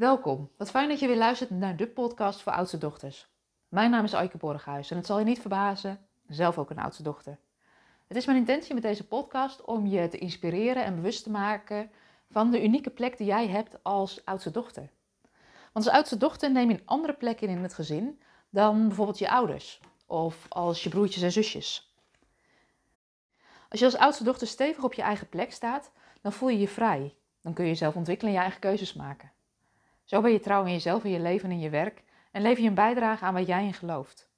Welkom. Wat fijn dat je weer luistert naar de podcast voor oudste dochters. Mijn naam is Aike Borghuis en het zal je niet verbazen, zelf ook een oudste dochter. Het is mijn intentie met deze podcast om je te inspireren en bewust te maken van de unieke plek die jij hebt als oudste dochter. Want als oudste dochter neem je een andere plek in in het gezin dan bijvoorbeeld je ouders of als je broertjes en zusjes. Als je als oudste dochter stevig op je eigen plek staat, dan voel je je vrij. Dan kun je jezelf ontwikkelen en je eigen keuzes maken. Zo ben je trouw in jezelf, in je leven en in je werk en lever je een bijdrage aan wat jij in gelooft.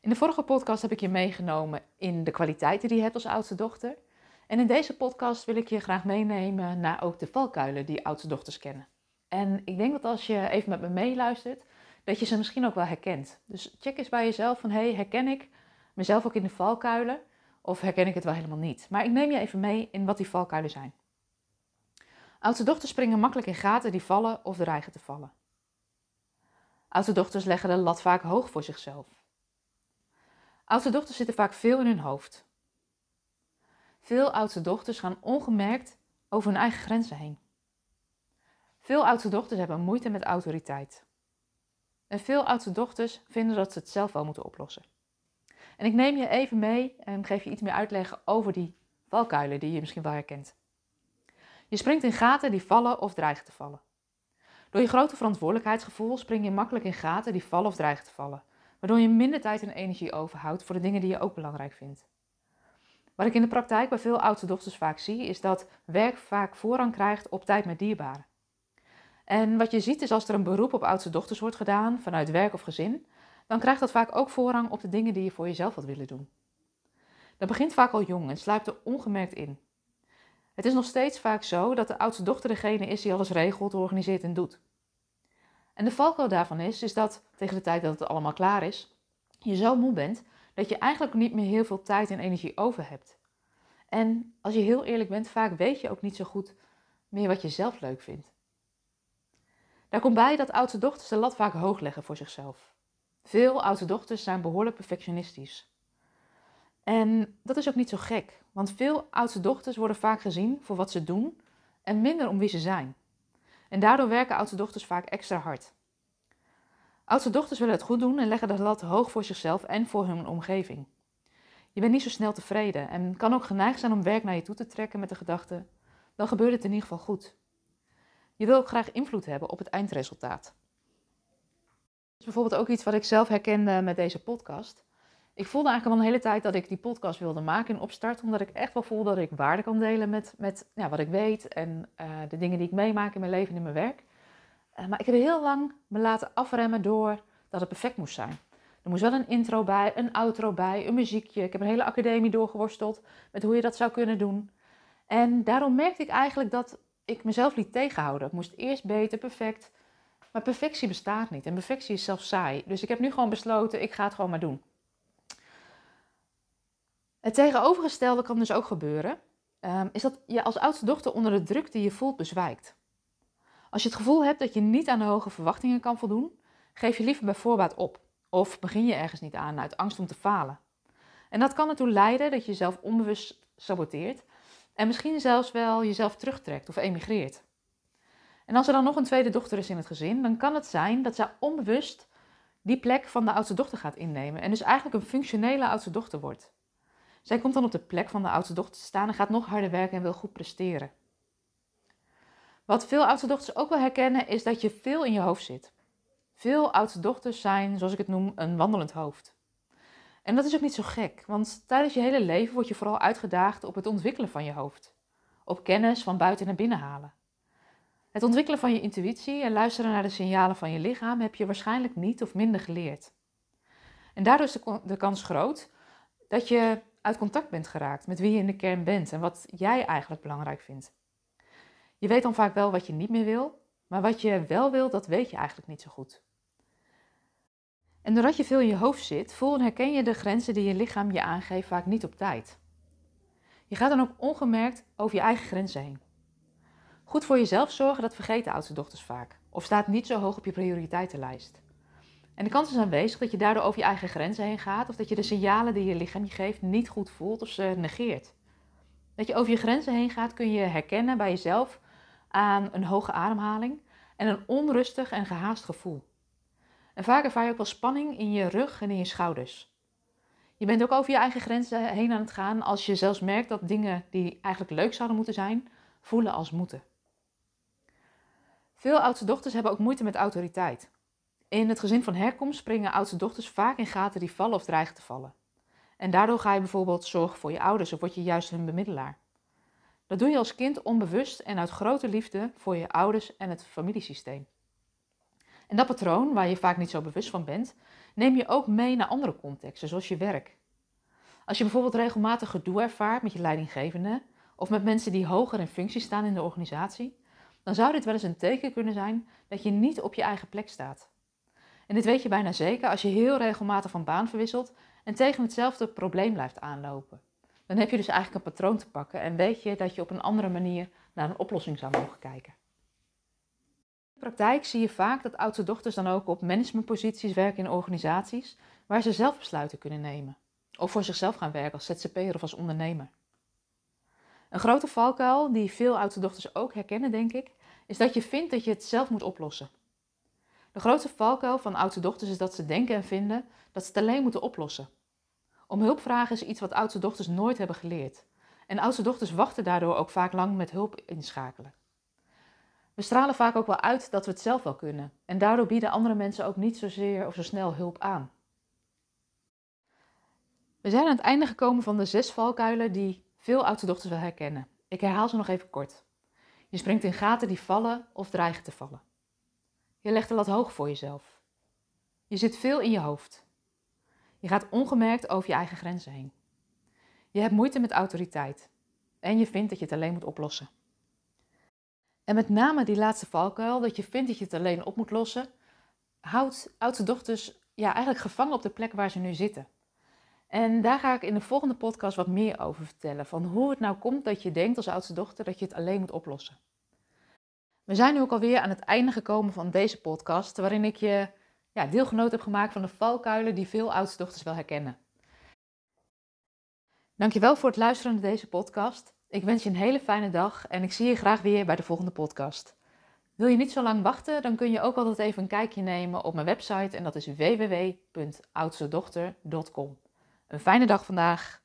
In de vorige podcast heb ik je meegenomen in de kwaliteiten die je hebt als oudste dochter. En in deze podcast wil ik je graag meenemen naar ook de valkuilen die oudste dochters kennen. En ik denk dat als je even met me meeluistert, dat je ze misschien ook wel herkent. Dus check eens bij jezelf van, hey, herken ik mezelf ook in de valkuilen? Of herken ik het wel helemaal niet? Maar ik neem je even mee in wat die valkuilen zijn. Oudste dochters springen makkelijk in gaten die vallen of dreigen te vallen. Oudste dochters leggen de lat vaak hoog voor zichzelf. Oudste dochters zitten vaak veel in hun hoofd. Veel oudste dochters gaan ongemerkt over hun eigen grenzen heen. Veel oudste dochters hebben moeite met autoriteit. En veel oudste dochters vinden dat ze het zelf wel moeten oplossen. En ik neem je even mee en geef je iets meer uitleg over die valkuilen die je misschien wel herkent. Je springt in gaten die vallen of dreigen te vallen. Door je grote verantwoordelijkheidsgevoel spring je makkelijk in gaten die vallen of dreigen te vallen, waardoor je minder tijd en energie overhoudt voor de dingen die je ook belangrijk vindt. Wat ik in de praktijk bij veel oudste dochters vaak zie, is dat werk vaak voorrang krijgt op tijd met dierbaren. En wat je ziet is als er een beroep op oudste dochters wordt gedaan vanuit werk of gezin, dan krijgt dat vaak ook voorrang op de dingen die je voor jezelf wilt willen doen. Dat begint vaak al jong en sluipt er ongemerkt in. Het is nog steeds vaak zo dat de oudste dochter degene is die alles regelt, organiseert en doet. En de valkuil daarvan is, is dat tegen de tijd dat het allemaal klaar is, je zo moe bent dat je eigenlijk niet meer heel veel tijd en energie over hebt. En als je heel eerlijk bent, vaak weet je ook niet zo goed meer wat je zelf leuk vindt. Daar komt bij dat oudste dochters de lat vaak hoog leggen voor zichzelf. Veel oudste dochters zijn behoorlijk perfectionistisch. En dat is ook niet zo gek, want veel oudste dochters worden vaak gezien voor wat ze doen en minder om wie ze zijn. En daardoor werken oudste dochters vaak extra hard. Oudste dochters willen het goed doen en leggen de lat hoog voor zichzelf en voor hun omgeving. Je bent niet zo snel tevreden en kan ook geneigd zijn om werk naar je toe te trekken met de gedachte: dan gebeurt het in ieder geval goed. Je wil ook graag invloed hebben op het eindresultaat. Dat is bijvoorbeeld ook iets wat ik zelf herkende met deze podcast. Ik voelde eigenlijk al een hele tijd dat ik die podcast wilde maken in opstart, omdat ik echt wel voel dat ik waarde kan delen met, met ja, wat ik weet en uh, de dingen die ik meemaak in mijn leven en in mijn werk. Uh, maar ik heb heel lang me laten afremmen door dat het perfect moest zijn. Er moest wel een intro bij, een outro bij, een muziekje. Ik heb een hele academie doorgeworsteld met hoe je dat zou kunnen doen. En daarom merkte ik eigenlijk dat ik mezelf liet tegenhouden. Het moest eerst beter, perfect. Maar perfectie bestaat niet en perfectie is zelfs saai. Dus ik heb nu gewoon besloten, ik ga het gewoon maar doen. Het tegenovergestelde kan dus ook gebeuren, um, is dat je als oudste dochter onder de druk die je voelt bezwijkt. Als je het gevoel hebt dat je niet aan de hoge verwachtingen kan voldoen, geef je liever bij voorbaat op. Of begin je ergens niet aan uit angst om te falen. En dat kan ertoe leiden dat je jezelf onbewust saboteert en misschien zelfs wel jezelf terugtrekt of emigreert. En als er dan nog een tweede dochter is in het gezin, dan kan het zijn dat zij onbewust die plek van de oudste dochter gaat innemen en dus eigenlijk een functionele oudste dochter wordt. Zij komt dan op de plek van de oudste dochter te staan en gaat nog harder werken en wil goed presteren. Wat veel oudste dochters ook wel herkennen, is dat je veel in je hoofd zit. Veel oudste dochters zijn, zoals ik het noem, een wandelend hoofd. En dat is ook niet zo gek, want tijdens je hele leven word je vooral uitgedaagd op het ontwikkelen van je hoofd. Op kennis van buiten naar binnen halen. Het ontwikkelen van je intuïtie en luisteren naar de signalen van je lichaam heb je waarschijnlijk niet of minder geleerd. En daardoor is de, de kans groot dat je uit contact bent geraakt met wie je in de kern bent en wat jij eigenlijk belangrijk vindt. Je weet dan vaak wel wat je niet meer wil, maar wat je wel wil, dat weet je eigenlijk niet zo goed. En doordat je veel in je hoofd zit, voel en herken je de grenzen die je lichaam je aangeeft vaak niet op tijd. Je gaat dan ook ongemerkt over je eigen grenzen heen. Goed voor jezelf zorgen, dat vergeten oudste dochters vaak, of staat niet zo hoog op je prioriteitenlijst. En de kans is aanwezig dat je daardoor over je eigen grenzen heen gaat, of dat je de signalen die je lichaam je geeft niet goed voelt of ze negeert. Dat je over je grenzen heen gaat kun je herkennen bij jezelf aan een hoge ademhaling en een onrustig en gehaast gevoel. En vaak ervaar je ook wel spanning in je rug en in je schouders. Je bent ook over je eigen grenzen heen aan het gaan als je zelfs merkt dat dingen die eigenlijk leuk zouden moeten zijn, voelen als moeten. Veel oudste dochters hebben ook moeite met autoriteit. In het gezin van herkomst springen oudste dochters vaak in gaten die vallen of dreigen te vallen. En daardoor ga je bijvoorbeeld zorgen voor je ouders of word je juist hun bemiddelaar. Dat doe je als kind onbewust en uit grote liefde voor je ouders en het familiesysteem. En dat patroon, waar je vaak niet zo bewust van bent, neem je ook mee naar andere contexten, zoals je werk. Als je bijvoorbeeld regelmatig gedoe ervaart met je leidinggevende of met mensen die hoger in functie staan in de organisatie, dan zou dit wel eens een teken kunnen zijn dat je niet op je eigen plek staat. En dit weet je bijna zeker als je heel regelmatig van baan verwisselt en tegen hetzelfde probleem blijft aanlopen. Dan heb je dus eigenlijk een patroon te pakken en weet je dat je op een andere manier naar een oplossing zou mogen kijken. In de praktijk zie je vaak dat oudste dochters dan ook op managementposities werken in organisaties waar ze zelf besluiten kunnen nemen. Of voor zichzelf gaan werken als ZZP'er of als ondernemer. Een grote valkuil die veel oudste dochters ook herkennen, denk ik, is dat je vindt dat je het zelf moet oplossen. De grootste valkuil van oudste dochters is dat ze denken en vinden dat ze het alleen moeten oplossen. Om hulp vragen is iets wat oudste dochters nooit hebben geleerd. En oudste dochters wachten daardoor ook vaak lang met hulp inschakelen. We stralen vaak ook wel uit dat we het zelf wel kunnen. En daardoor bieden andere mensen ook niet zozeer of zo snel hulp aan. We zijn aan het einde gekomen van de zes valkuilen die veel oudste dochters wel herkennen. Ik herhaal ze nog even kort. Je springt in gaten die vallen of dreigen te vallen. Je legt de lat hoog voor jezelf. Je zit veel in je hoofd. Je gaat ongemerkt over je eigen grenzen heen. Je hebt moeite met autoriteit. En je vindt dat je het alleen moet oplossen. En met name die laatste valkuil, dat je vindt dat je het alleen op moet lossen, houdt oudste dochters ja, eigenlijk gevangen op de plek waar ze nu zitten. En daar ga ik in de volgende podcast wat meer over vertellen. Van hoe het nou komt dat je denkt als oudste dochter dat je het alleen moet oplossen. We zijn nu ook alweer aan het einde gekomen van deze podcast, waarin ik je ja, deelgenoot heb gemaakt van de valkuilen die veel oudste dochters wel herkennen. Dankjewel voor het luisteren naar deze podcast. Ik wens je een hele fijne dag en ik zie je graag weer bij de volgende podcast. Wil je niet zo lang wachten, dan kun je ook altijd even een kijkje nemen op mijn website en dat is www.oudstedochter.com. Een fijne dag vandaag.